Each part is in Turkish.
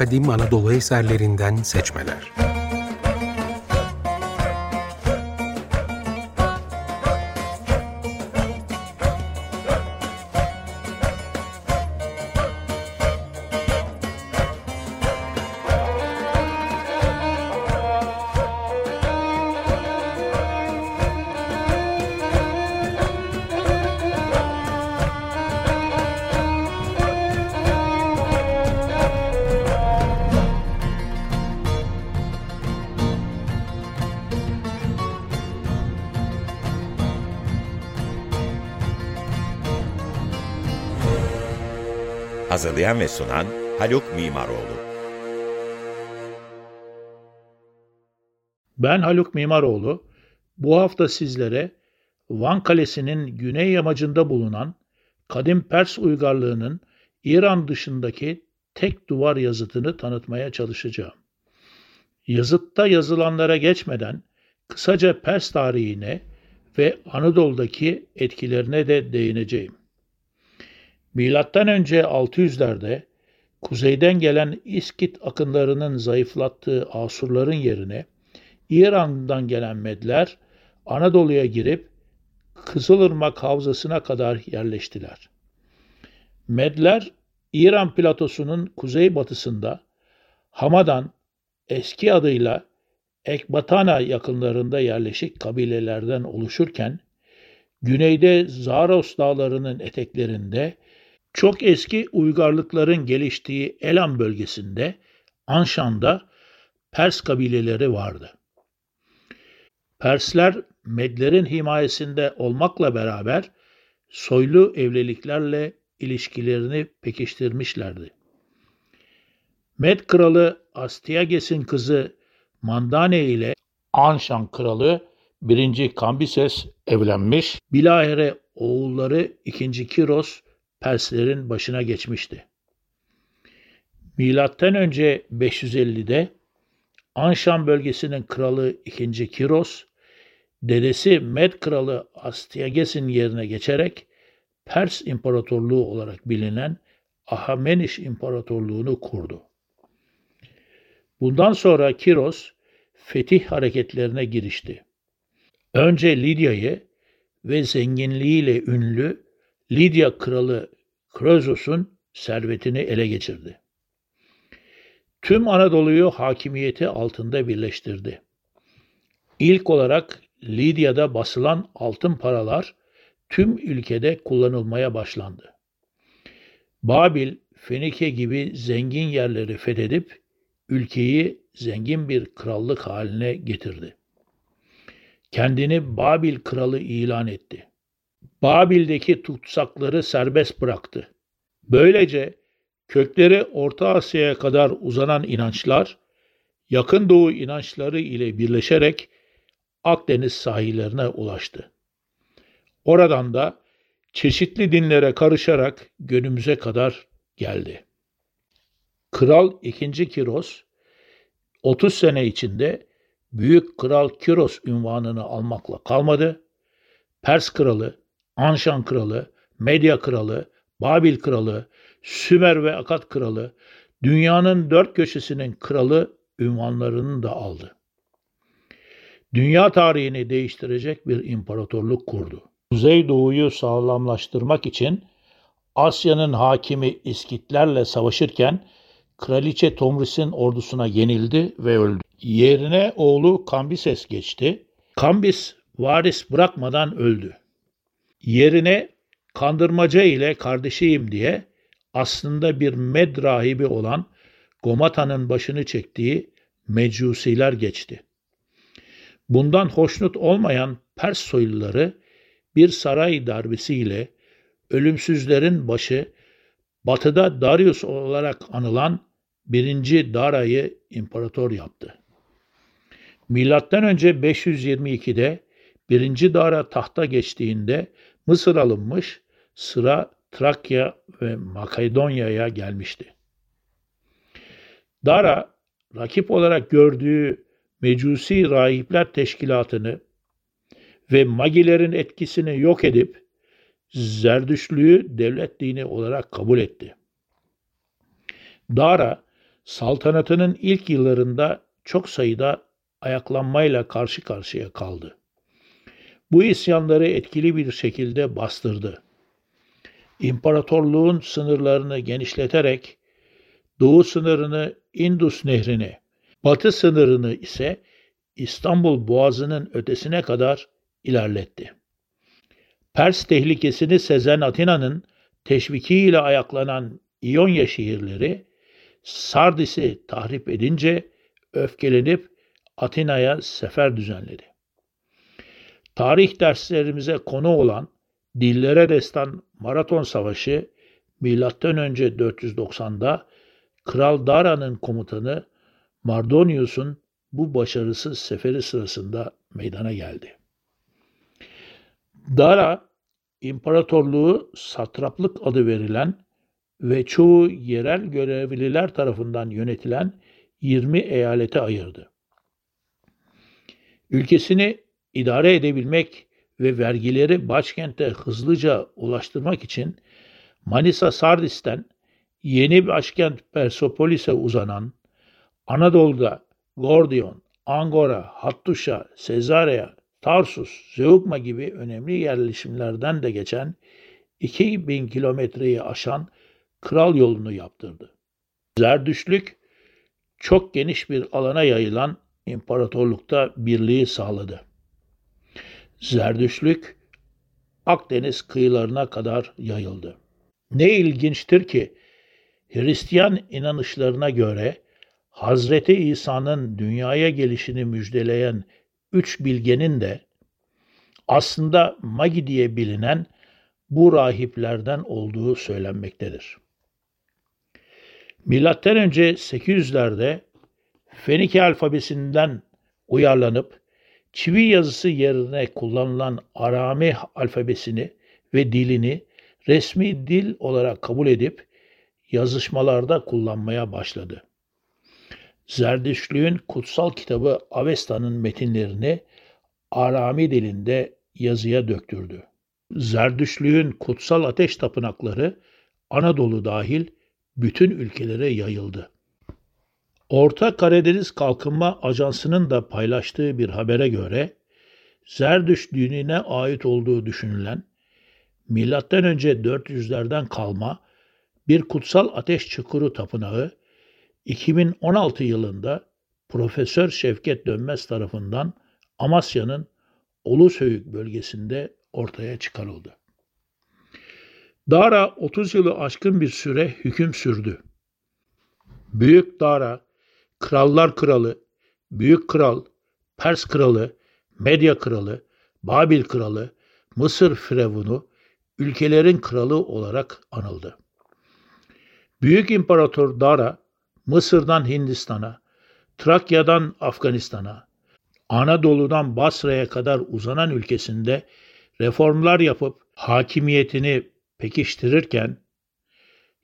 kadim Anadolu eserlerinden seçmeler. Hazırlayan ve sunan Haluk Mimaroğlu. Ben Haluk Mimaroğlu. Bu hafta sizlere Van Kalesi'nin güney yamacında bulunan kadim Pers uygarlığının İran dışındaki tek duvar yazıtını tanıtmaya çalışacağım. Yazıtta yazılanlara geçmeden kısaca Pers tarihine ve Anadolu'daki etkilerine de değineceğim. Milattan önce 600'lerde kuzeyden gelen İskit akınlarının zayıflattığı Asurların yerine İran'dan gelen Medler Anadolu'ya girip Kızılırmak Havzası'na kadar yerleştiler. Medler İran platosunun kuzeybatısında Hamadan eski adıyla Ekbatana yakınlarında yerleşik kabilelerden oluşurken güneyde Zaros dağlarının eteklerinde çok eski uygarlıkların geliştiği Elam bölgesinde Anşan'da Pers kabileleri vardı. Persler Medlerin himayesinde olmakla beraber soylu evliliklerle ilişkilerini pekiştirmişlerdi. Med kralı Astyages'in kızı Mandane ile Anşan kralı 1. Kambises evlenmiş. Bilahare oğulları 2. Kiros Perslerin başına geçmişti. Milattan önce 550'de Anşan bölgesinin kralı 2. Kiros, dedesi Med kralı Astyages'in yerine geçerek Pers İmparatorluğu olarak bilinen Ahameniş İmparatorluğunu kurdu. Bundan sonra Kiros fetih hareketlerine girişti. Önce Lidya'yı ve zenginliğiyle ünlü Lidya kralı Krozos'un servetini ele geçirdi. Tüm Anadolu'yu hakimiyeti altında birleştirdi. İlk olarak Lidya'da basılan altın paralar tüm ülkede kullanılmaya başlandı. Babil, Fenike gibi zengin yerleri fethedip ülkeyi zengin bir krallık haline getirdi. Kendini Babil kralı ilan etti. Babil'deki tutsakları serbest bıraktı. Böylece kökleri Orta Asya'ya kadar uzanan inançlar, Yakın Doğu inançları ile birleşerek Akdeniz sahillerine ulaştı. Oradan da çeşitli dinlere karışarak günümüze kadar geldi. Kral II. Kiros 30 sene içinde Büyük Kral Kiros ünvanını almakla kalmadı. Pers kralı Anşan kralı, Medya kralı, Babil kralı, Sümer ve Akat kralı, dünyanın dört köşesinin kralı ünvanlarını da aldı. Dünya tarihini değiştirecek bir imparatorluk kurdu. Kuzeydoğu'yu sağlamlaştırmak için Asya'nın hakimi İskitlerle savaşırken Kraliçe Tomris'in ordusuna yenildi ve öldü. Yerine oğlu Kambises geçti. Kambis varis bırakmadan öldü yerine kandırmaca ile kardeşiyim diye aslında bir med rahibi olan Gomata'nın başını çektiği mecusiler geçti. Bundan hoşnut olmayan Pers soyluları bir saray darbesiyle ölümsüzlerin başı batıda Darius olarak anılan birinci Dara'yı imparator yaptı. Milattan önce 522'de birinci Dara tahta geçtiğinde Mısır alınmış, sıra Trakya ve Makedonya'ya gelmişti. Dara, rakip olarak gördüğü Mecusi Rahipler Teşkilatı'nı ve Magilerin etkisini yok edip Zerdüşlüğü devlet dini olarak kabul etti. Dara, saltanatının ilk yıllarında çok sayıda ayaklanmayla karşı karşıya kaldı. Bu isyanları etkili bir şekilde bastırdı. İmparatorluğun sınırlarını genişleterek doğu sınırını Indus Nehri'ne, batı sınırını ise İstanbul Boğazı'nın ötesine kadar ilerletti. Pers tehlikesini sezen Atina'nın teşvikiyle ayaklanan İonya şehirleri Sardis'i tahrip edince öfkelenip Atina'ya sefer düzenledi. Tarih derslerimize konu olan Dillere Destan Maraton Savaşı M.Ö. 490'da Kral Dara'nın komutanı Mardonius'un bu başarısız seferi sırasında meydana geldi. Dara, imparatorluğu satraplık adı verilen ve çoğu yerel görevliler tarafından yönetilen 20 eyalete ayırdı. Ülkesini idare edebilmek ve vergileri başkente hızlıca ulaştırmak için Manisa Sardis'ten yeni başkent Persepolis'e uzanan Anadolu'da Gordion, Angora, Hattuşa, Sezarea, Tarsus, Zeugma gibi önemli yerleşimlerden de geçen 2000 kilometreyi aşan kral yolunu yaptırdı. Zerdüşlük çok geniş bir alana yayılan imparatorlukta birliği sağladı. Zerdüşlük Akdeniz kıyılarına kadar yayıldı. Ne ilginçtir ki Hristiyan inanışlarına göre Hazreti İsa'nın dünyaya gelişini müjdeleyen üç bilgenin de aslında Magi diye bilinen bu rahiplerden olduğu söylenmektedir. Milattan önce 800'lerde Fenike alfabesinden uyarlanıp çivi yazısı yerine kullanılan Arami alfabesini ve dilini resmi dil olarak kabul edip yazışmalarda kullanmaya başladı. Zerdüştlüğün kutsal kitabı Avesta'nın metinlerini Arami dilinde yazıya döktürdü. Zerdüştlüğün kutsal ateş tapınakları Anadolu dahil bütün ülkelere yayıldı. Orta Karadeniz Kalkınma Ajansı'nın da paylaştığı bir habere göre Zerdüş dinine ait olduğu düşünülen M.Ö. 400'lerden kalma bir kutsal ateş çukuru tapınağı 2016 yılında Profesör Şevket Dönmez tarafından Amasya'nın Ulusöyük bölgesinde ortaya çıkarıldı. Dara 30 yılı aşkın bir süre hüküm sürdü. Büyük Dara, Krallar Kralı, Büyük Kral, Pers Kralı, Medya Kralı, Babil Kralı, Mısır Firavunu, ülkelerin kralı olarak anıldı. Büyük İmparator Dara, Mısır'dan Hindistan'a, Trakya'dan Afganistan'a, Anadolu'dan Basra'ya kadar uzanan ülkesinde reformlar yapıp hakimiyetini pekiştirirken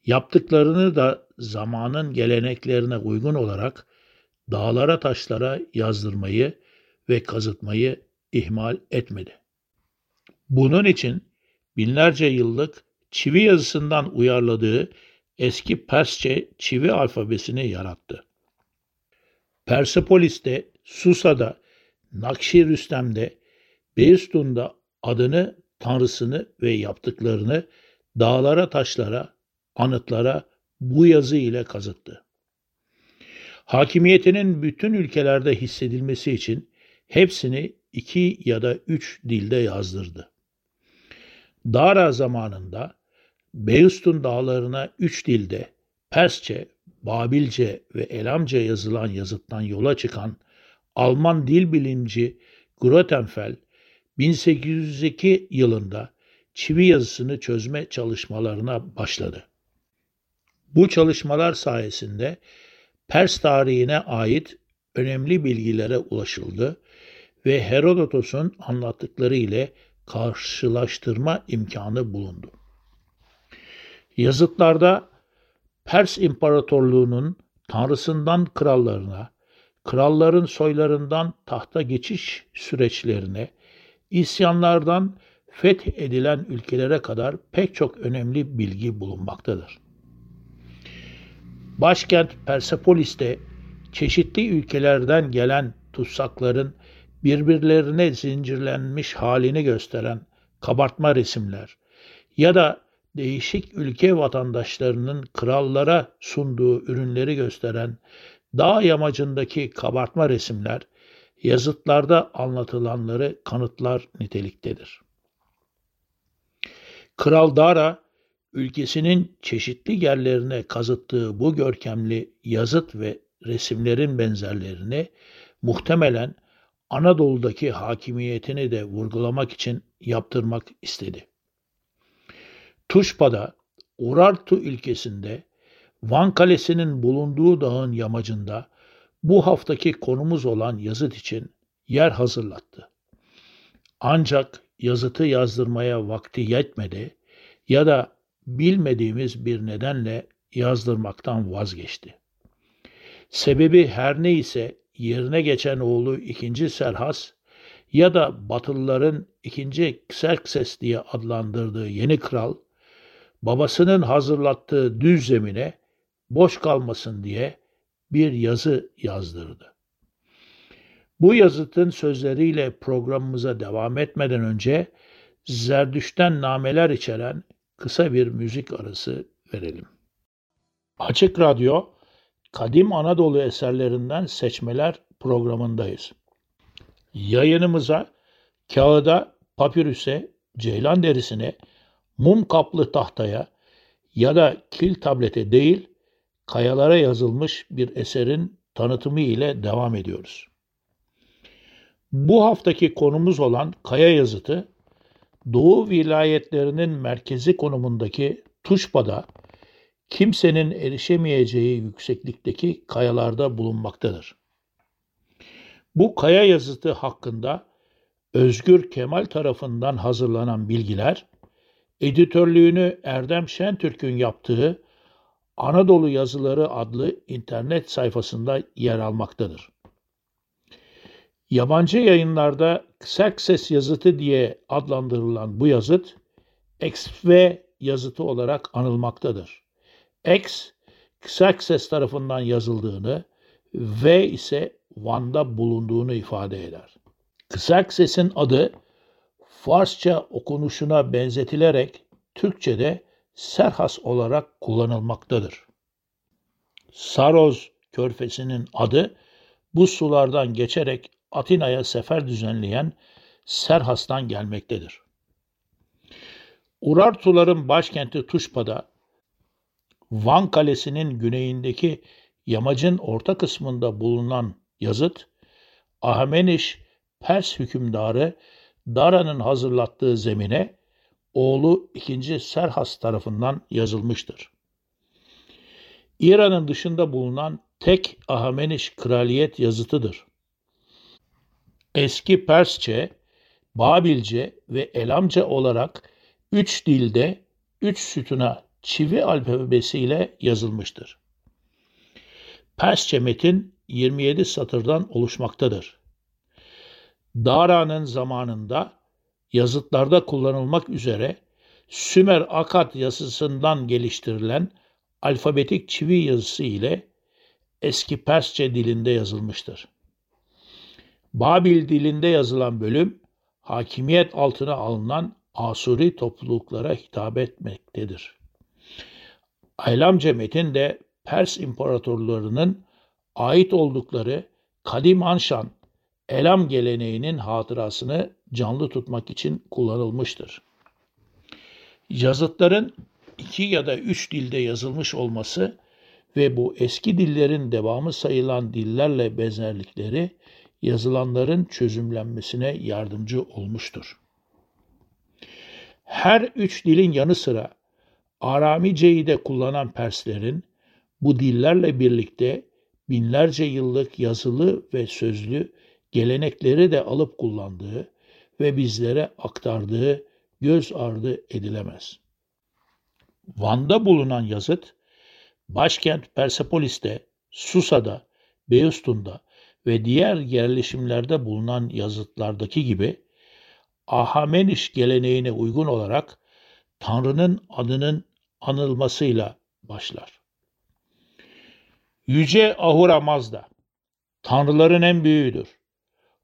yaptıklarını da zamanın geleneklerine uygun olarak dağlara taşlara yazdırmayı ve kazıtmayı ihmal etmedi. Bunun için binlerce yıllık çivi yazısından uyarladığı eski Persçe çivi alfabesini yarattı. Persepolis'te, Susa'da, Nakşi Rüstem'de, Beystun'da adını, tanrısını ve yaptıklarını dağlara, taşlara, anıtlara bu yazı ile kazıttı. Hakimiyetinin bütün ülkelerde hissedilmesi için hepsini iki ya da üç dilde yazdırdı. Dara zamanında Beystun dağlarına üç dilde Persçe, Babilce ve Elamca yazılan yazıttan yola çıkan Alman dil bilimci Grotefel 1802 yılında çivi yazısını çözme çalışmalarına başladı. Bu çalışmalar sayesinde Pers tarihine ait önemli bilgilere ulaşıldı ve Herodotos'un anlattıkları ile karşılaştırma imkanı bulundu. Yazıtlarda Pers İmparatorluğu'nun tanrısından krallarına, kralların soylarından tahta geçiş süreçlerine, isyanlardan fethedilen ülkelere kadar pek çok önemli bilgi bulunmaktadır. Başkent Persepolis'te çeşitli ülkelerden gelen tutsakların birbirlerine zincirlenmiş halini gösteren kabartma resimler ya da değişik ülke vatandaşlarının krallara sunduğu ürünleri gösteren dağ yamacındaki kabartma resimler yazıtlarda anlatılanları kanıtlar niteliktedir. Kral Dara ülkesinin çeşitli yerlerine kazıttığı bu görkemli yazıt ve resimlerin benzerlerini muhtemelen Anadolu'daki hakimiyetini de vurgulamak için yaptırmak istedi. Tuşpa'da Urartu ülkesinde Van Kalesi'nin bulunduğu dağın yamacında bu haftaki konumuz olan yazıt için yer hazırlattı. Ancak yazıtı yazdırmaya vakti yetmedi ya da bilmediğimiz bir nedenle yazdırmaktan vazgeçti. Sebebi her neyse yerine geçen oğlu ikinci Serhas ya da Batılıların ikinci Xerxes diye adlandırdığı yeni kral, babasının hazırlattığı düz zemine boş kalmasın diye bir yazı yazdırdı. Bu yazıtın sözleriyle programımıza devam etmeden önce Zerdüş'ten nameler içeren kısa bir müzik arası verelim. Açık Radyo, Kadim Anadolu eserlerinden seçmeler programındayız. Yayınımıza kağıda, papirüse, ceylan derisine, mum kaplı tahtaya ya da kil tablete değil, kayalara yazılmış bir eserin tanıtımı ile devam ediyoruz. Bu haftaki konumuz olan kaya yazıtı, Doğu vilayetlerinin merkezi konumundaki Tuşba'da kimsenin erişemeyeceği yükseklikteki kayalarda bulunmaktadır. Bu kaya yazıtı hakkında Özgür Kemal tarafından hazırlanan bilgiler, editörlüğünü Erdem Şentürk'ün yaptığı Anadolu Yazıları adlı internet sayfasında yer almaktadır. Yabancı yayınlarda Xerxes yazıtı diye adlandırılan bu yazıt, XV yazıtı olarak anılmaktadır. X, Xerxes tarafından yazıldığını, V ise Van'da bulunduğunu ifade eder. Xerxes'in adı Farsça okunuşuna benzetilerek Türkçe'de Serhas olarak kullanılmaktadır. Saroz körfesinin adı bu sulardan geçerek Atina'ya sefer düzenleyen Serhas'tan gelmektedir. Urartuların başkenti Tuşpa'da Van Kalesi'nin güneyindeki yamacın orta kısmında bulunan yazıt, Ahmeniş Pers hükümdarı Dara'nın hazırlattığı zemine oğlu 2. Serhas tarafından yazılmıştır. İran'ın dışında bulunan tek Ahmeniş kraliyet yazıtıdır. Eski Persçe, Babilce ve Elamca olarak üç dilde üç sütuna çivi alfabesiyle yazılmıştır. Persçe metin 27 satırdan oluşmaktadır. Dara'nın zamanında yazıtlarda kullanılmak üzere Sümer Akat yazısından geliştirilen alfabetik çivi yazısı ile eski Persçe dilinde yazılmıştır. Babil dilinde yazılan bölüm hakimiyet altına alınan Asuri topluluklara hitap etmektedir. Aylamca metin de Pers imparatorlarının ait oldukları Kadim Anşan, Elam geleneğinin hatırasını canlı tutmak için kullanılmıştır. Yazıtların iki ya da üç dilde yazılmış olması ve bu eski dillerin devamı sayılan dillerle benzerlikleri yazılanların çözümlenmesine yardımcı olmuştur. Her üç dilin yanı sıra Aramice'yi de kullanan Perslerin bu dillerle birlikte binlerce yıllık yazılı ve sözlü gelenekleri de alıp kullandığı ve bizlere aktardığı göz ardı edilemez. Van'da bulunan yazıt, başkent Persepolis'te, Susa'da, Beustun'da ve diğer yerleşimlerde bulunan yazıtlardaki gibi Ahameniş geleneğine uygun olarak Tanrı'nın adının anılmasıyla başlar. Yüce Ahura Mazda, tanrıların en büyüğüdür.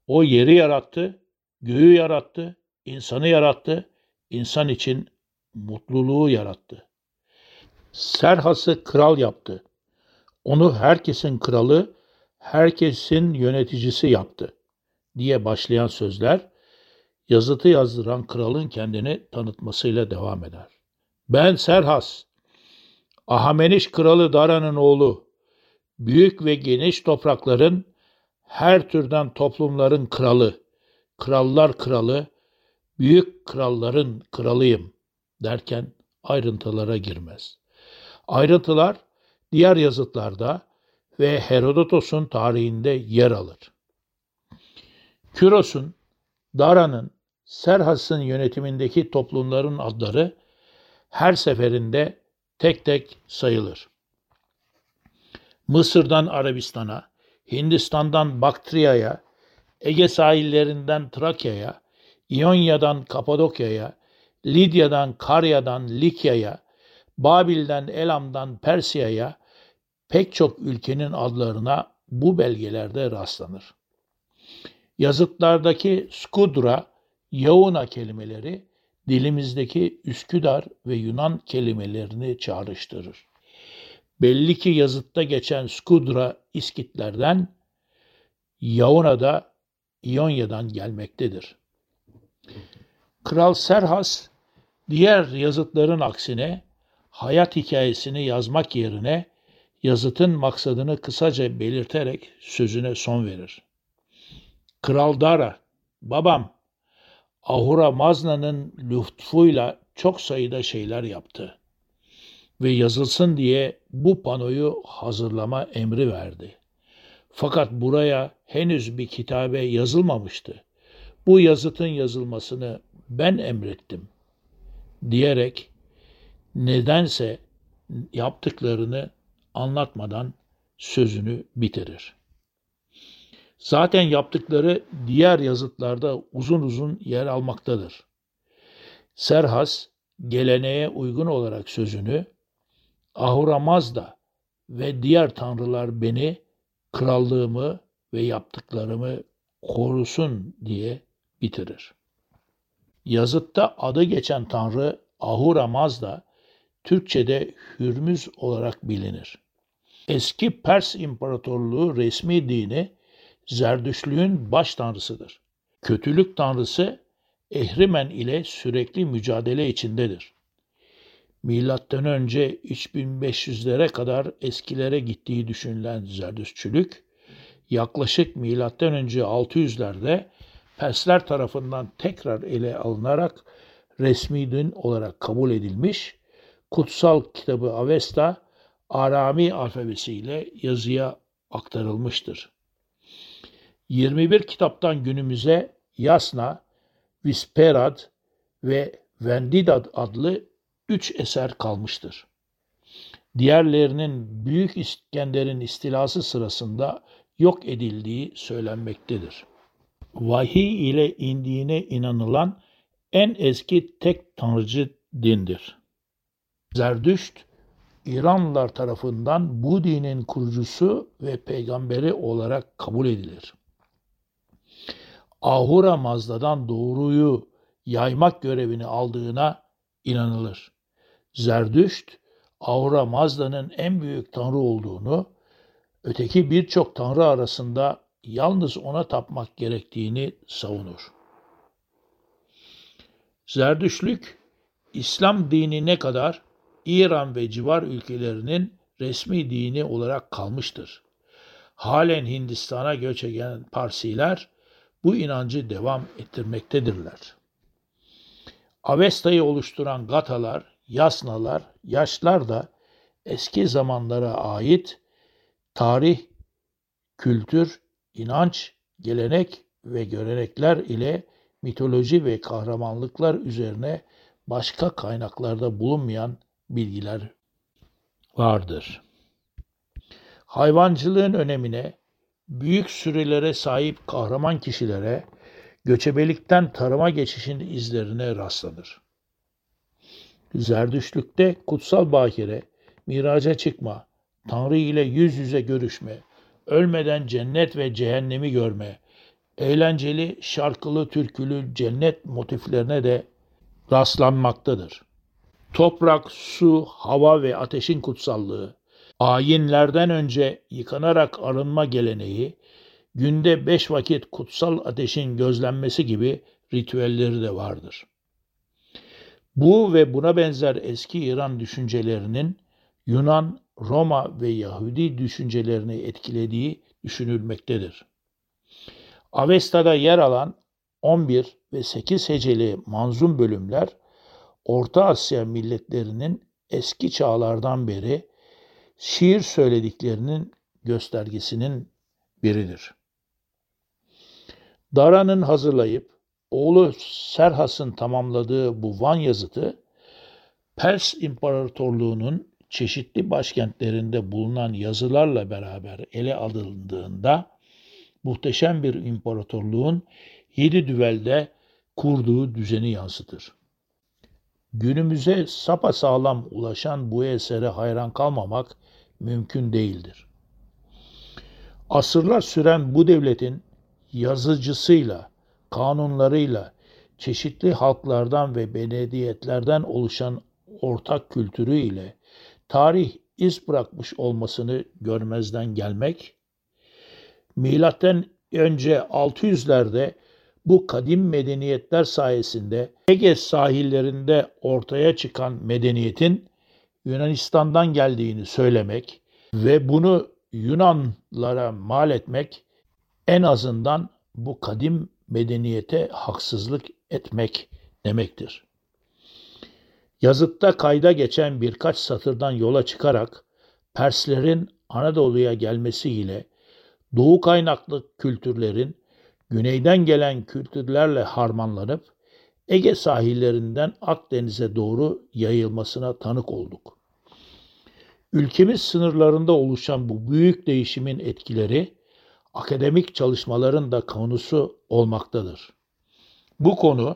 O yeri yarattı, göğü yarattı, insanı yarattı, insan için mutluluğu yarattı. Serhas'ı kral yaptı. Onu herkesin kralı, herkesin yöneticisi yaptı diye başlayan sözler yazıtı yazdıran kralın kendini tanıtmasıyla devam eder. Ben Serhas, Ahameniş kralı Dara'nın oğlu, büyük ve geniş toprakların, her türden toplumların kralı, krallar kralı, büyük kralların kralıyım derken ayrıntılara girmez. Ayrıntılar diğer yazıtlarda ve Herodotos'un tarihinde yer alır. Küros'un, Dara'nın, Serhas'ın yönetimindeki toplumların adları her seferinde tek tek sayılır. Mısır'dan Arabistan'a, Hindistan'dan Baktriya'ya, Ege sahillerinden Trakya'ya, İonya'dan Kapadokya'ya, Lidya'dan Karya'dan Likya'ya, Babil'den Elam'dan Persiya'ya pek çok ülkenin adlarına bu belgelerde rastlanır. Yazıtlardaki Skudra, Yauna kelimeleri dilimizdeki Üsküdar ve Yunan kelimelerini çağrıştırır. Belli ki yazıtta geçen Skudra İskitlerden, Yauna da İonya'dan gelmektedir. Kral Serhas diğer yazıtların aksine hayat hikayesini yazmak yerine yazıtın maksadını kısaca belirterek sözüne son verir. Kral Dara, babam Ahura Mazna'nın lütfuyla çok sayıda şeyler yaptı ve yazılsın diye bu panoyu hazırlama emri verdi. Fakat buraya henüz bir kitabe yazılmamıştı. Bu yazıtın yazılmasını ben emrettim diyerek nedense yaptıklarını anlatmadan sözünü bitirir. Zaten yaptıkları diğer yazıtlarda uzun uzun yer almaktadır. Serhas geleneğe uygun olarak sözünü Ahura Mazda ve diğer tanrılar beni, krallığımı ve yaptıklarımı korusun diye bitirir. Yazıtta adı geçen tanrı Ahura Mazda, Türkçe'de Hürmüz olarak bilinir. Eski Pers İmparatorluğu resmi dini Zerdüşlüğün baş tanrısıdır. Kötülük tanrısı Ehrimen ile sürekli mücadele içindedir. Milattan önce 3500'lere kadar eskilere gittiği düşünülen Zerdüşçülük, yaklaşık milattan önce 600'lerde Persler tarafından tekrar ele alınarak resmi din olarak kabul edilmiş, kutsal kitabı Avesta Arami alfabesiyle yazıya aktarılmıştır. 21 kitaptan günümüze Yasna, Visperad ve Vendidad adlı üç eser kalmıştır. Diğerlerinin Büyük İskender'in istilası sırasında yok edildiği söylenmektedir. Vahiy ile indiğine inanılan en eski tek tanrıcı dindir. Zerdüşt, İranlılar tarafından bu dinin kurucusu ve peygamberi olarak kabul edilir. Ahura Mazda'dan doğruyu yaymak görevini aldığına inanılır. Zerdüşt, Ahura Mazda'nın en büyük tanrı olduğunu, öteki birçok tanrı arasında yalnız ona tapmak gerektiğini savunur. Zerdüşlük, İslam dini ne kadar İran ve civar ülkelerinin resmi dini olarak kalmıştır. Halen Hindistan'a göç eden Parsiler bu inancı devam ettirmektedirler. Avesta'yı oluşturan Gatalar, Yasnalar, Yaşlar da eski zamanlara ait tarih, kültür, inanç, gelenek ve görenekler ile mitoloji ve kahramanlıklar üzerine başka kaynaklarda bulunmayan bilgiler vardır. Hayvancılığın önemine, büyük sürelere sahip kahraman kişilere göçebelikten tarıma geçişin izlerine rastlanır. Zerdüşlükte kutsal bakire, miraca çıkma, Tanrı ile yüz yüze görüşme, ölmeden cennet ve cehennemi görme, eğlenceli, şarkılı, türkülü cennet motiflerine de rastlanmaktadır. Toprak, su, hava ve ateşin kutsallığı, ayinlerden önce yıkanarak arınma geleneği, günde beş vakit kutsal ateşin gözlenmesi gibi ritüelleri de vardır. Bu ve buna benzer eski İran düşüncelerinin Yunan, Roma ve Yahudi düşüncelerini etkilediği düşünülmektedir. Avesta'da yer alan 11 ve 8 heceli manzum bölümler Orta Asya milletlerinin eski çağlardan beri şiir söylediklerinin göstergesinin biridir. Dara'nın hazırlayıp oğlu Serhas'ın tamamladığı bu Van yazıtı Pers İmparatorluğu'nun çeşitli başkentlerinde bulunan yazılarla beraber ele alındığında muhteşem bir imparatorluğun yedi düvelde kurduğu düzeni yansıtır. Günümüze sapa sağlam ulaşan bu esere hayran kalmamak mümkün değildir. Asırlar süren bu devletin yazıcısıyla, kanunlarıyla, çeşitli halklardan ve belediyetlerden oluşan ortak kültürü ile tarih iz bırakmış olmasını görmezden gelmek, milattan önce 600'lerde bu kadim medeniyetler sayesinde Ege sahillerinde ortaya çıkan medeniyetin Yunanistan'dan geldiğini söylemek ve bunu Yunanlara mal etmek en azından bu kadim medeniyete haksızlık etmek demektir. Yazıtta kayda geçen birkaç satırdan yola çıkarak Perslerin Anadolu'ya gelmesiyle Doğu kaynaklı kültürlerin güneyden gelen kültürlerle harmanlanıp Ege sahillerinden Akdeniz'e doğru yayılmasına tanık olduk. Ülkemiz sınırlarında oluşan bu büyük değişimin etkileri akademik çalışmaların da konusu olmaktadır. Bu konu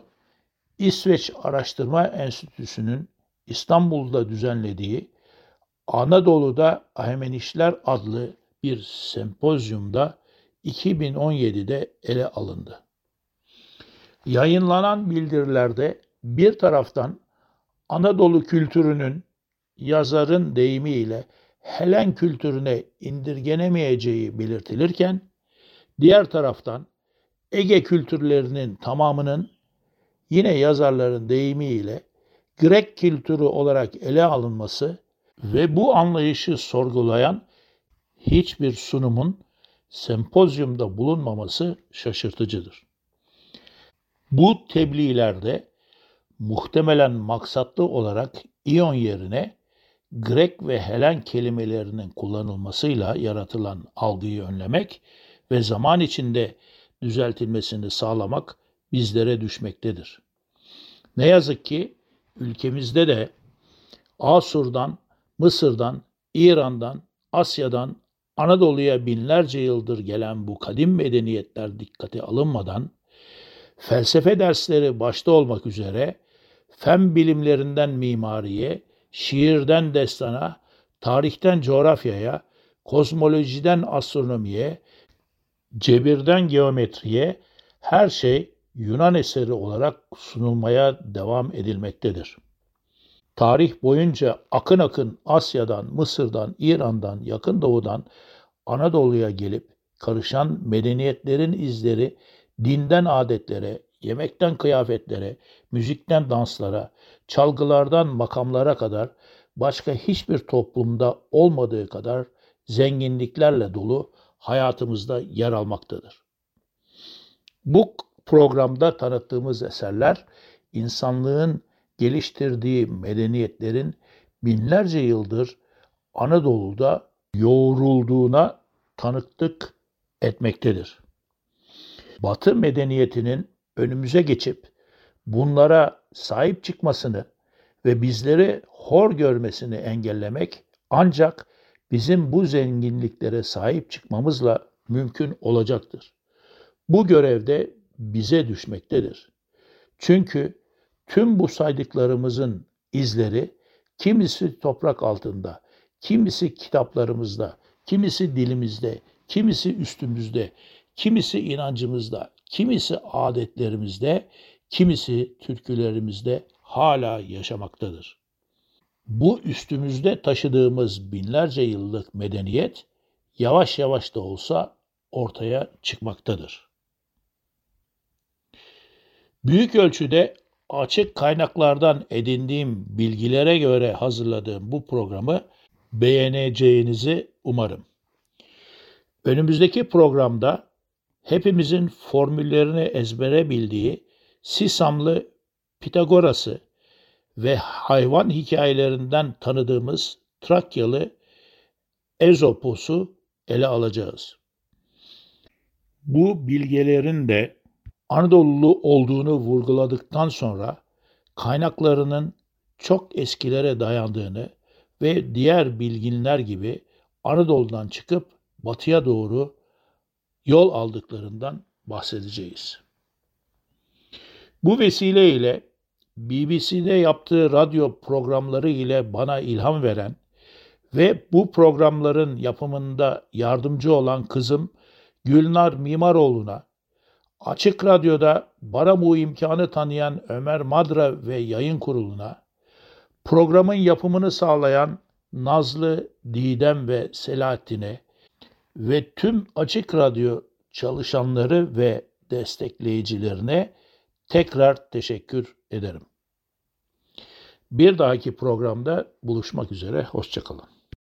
İsveç Araştırma Enstitüsü'nün İstanbul'da düzenlediği Anadolu'da Ahmenişler adlı bir sempozyumda 2017'de ele alındı. Yayınlanan bildirilerde bir taraftan Anadolu kültürünün yazarın deyimiyle Helen kültürüne indirgenemeyeceği belirtilirken, diğer taraftan Ege kültürlerinin tamamının yine yazarların deyimiyle Grek kültürü olarak ele alınması ve bu anlayışı sorgulayan hiçbir sunumun sempozyumda bulunmaması şaşırtıcıdır. Bu tebliğlerde muhtemelen maksatlı olarak İyon yerine Grek ve Helen kelimelerinin kullanılmasıyla yaratılan algıyı önlemek ve zaman içinde düzeltilmesini sağlamak bizlere düşmektedir. Ne yazık ki ülkemizde de Asur'dan, Mısır'dan, İran'dan, Asya'dan, Anadolu'ya binlerce yıldır gelen bu kadim medeniyetler dikkate alınmadan felsefe dersleri başta olmak üzere fen bilimlerinden mimariye, şiirden destana, tarihten coğrafyaya, kozmolojiden astronomiye, cebirden geometriye her şey Yunan eseri olarak sunulmaya devam edilmektedir. Tarih boyunca akın akın Asya'dan, Mısır'dan, İran'dan, Yakın Doğu'dan Anadolu'ya gelip karışan medeniyetlerin izleri dinden adetlere, yemekten kıyafetlere, müzikten danslara, çalgılardan makamlara kadar başka hiçbir toplumda olmadığı kadar zenginliklerle dolu hayatımızda yer almaktadır. Bu programda tanıttığımız eserler insanlığın geliştirdiği medeniyetlerin binlerce yıldır Anadolu'da yoğrulduğuna tanıklık etmektedir. Batı medeniyetinin önümüze geçip bunlara sahip çıkmasını ve bizleri hor görmesini engellemek ancak bizim bu zenginliklere sahip çıkmamızla mümkün olacaktır. Bu görevde bize düşmektedir. Çünkü tüm bu saydıklarımızın izleri kimisi toprak altında, kimisi kitaplarımızda, kimisi dilimizde, kimisi üstümüzde, kimisi inancımızda, kimisi adetlerimizde, kimisi türkülerimizde hala yaşamaktadır. Bu üstümüzde taşıdığımız binlerce yıllık medeniyet yavaş yavaş da olsa ortaya çıkmaktadır. Büyük ölçüde açık kaynaklardan edindiğim bilgilere göre hazırladığım bu programı beğeneceğinizi umarım. Önümüzdeki programda hepimizin formüllerini ezbere bildiği Sisamlı Pitagoras'ı ve hayvan hikayelerinden tanıdığımız Trakyalı Ezopos'u ele alacağız. Bu bilgelerin de Anadolulu olduğunu vurguladıktan sonra kaynaklarının çok eskilere dayandığını ve diğer bilginler gibi Anadolu'dan çıkıp batıya doğru yol aldıklarından bahsedeceğiz. Bu vesileyle BBC'de yaptığı radyo programları ile bana ilham veren ve bu programların yapımında yardımcı olan kızım Gülnar Mimaroğlu'na, Açık Radyo'da bana bu imkanı tanıyan Ömer Madra ve yayın kuruluna, programın yapımını sağlayan Nazlı, Didem ve Selahattin'e ve tüm Açık Radyo çalışanları ve destekleyicilerine tekrar teşekkür ederim. Bir dahaki programda buluşmak üzere, hoşçakalın.